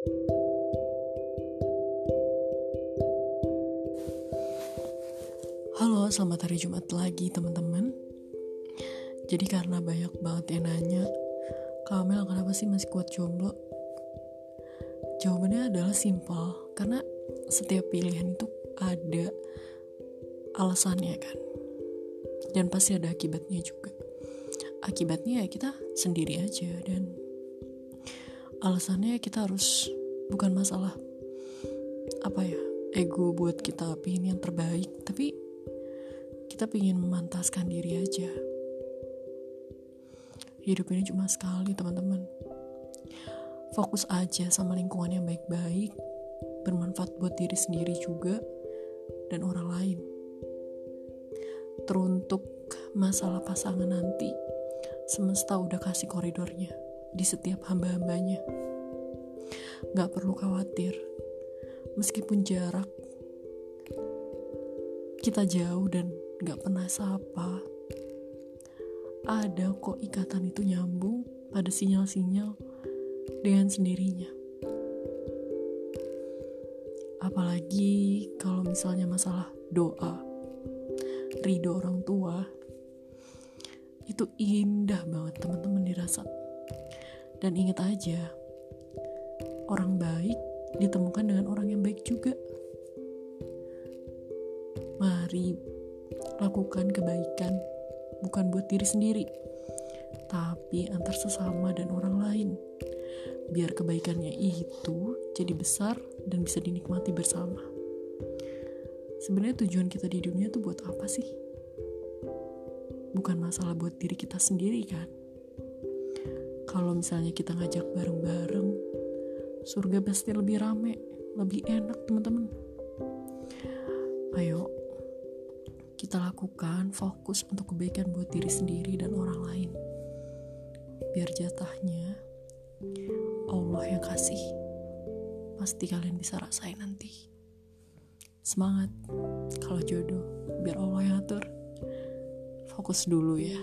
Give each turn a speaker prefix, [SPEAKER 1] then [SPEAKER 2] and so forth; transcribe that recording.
[SPEAKER 1] Halo, selamat hari Jumat lagi teman-teman. Jadi karena banyak banget yang nanya, Kamel kenapa sih masih kuat jomblo? Jawabannya adalah simpel, karena setiap pilihan itu ada alasannya kan. Dan pasti ada akibatnya juga. Akibatnya ya kita sendiri aja dan alasannya kita harus bukan masalah apa ya ego buat kita pingin yang terbaik. Tapi kita ingin memantaskan diri aja. Hidup ini cuma sekali teman-teman. Fokus aja sama lingkungan yang baik-baik. Bermanfaat buat diri sendiri juga dan orang lain. Teruntuk masalah pasangan nanti semesta udah kasih koridornya di setiap hamba-hambanya. Gak perlu khawatir meskipun jarak kita jauh dan gak pernah sapa ada kok ikatan itu nyambung pada sinyal-sinyal dengan sendirinya. Apalagi kalau misalnya masalah doa ridho orang tua itu indah banget teman-teman dirasa dan ingat aja orang baik ditemukan dengan orang yang baik juga mari lakukan kebaikan bukan buat diri sendiri, tapi antar sesama dan orang lain. Biar kebaikannya itu jadi besar dan bisa dinikmati bersama. Sebenarnya tujuan kita di dunia itu buat apa sih? Bukan masalah buat diri kita sendiri kan? Kalau misalnya kita ngajak bareng-bareng, surga pasti lebih rame, lebih enak teman-teman. Ayo, kita lakukan fokus untuk kebaikan buat diri sendiri dan orang lain. Biar jatahnya Allah yang kasih. Pasti kalian bisa rasain nanti. Semangat. Kalau jodoh, biar Allah yang atur. Fokus dulu ya.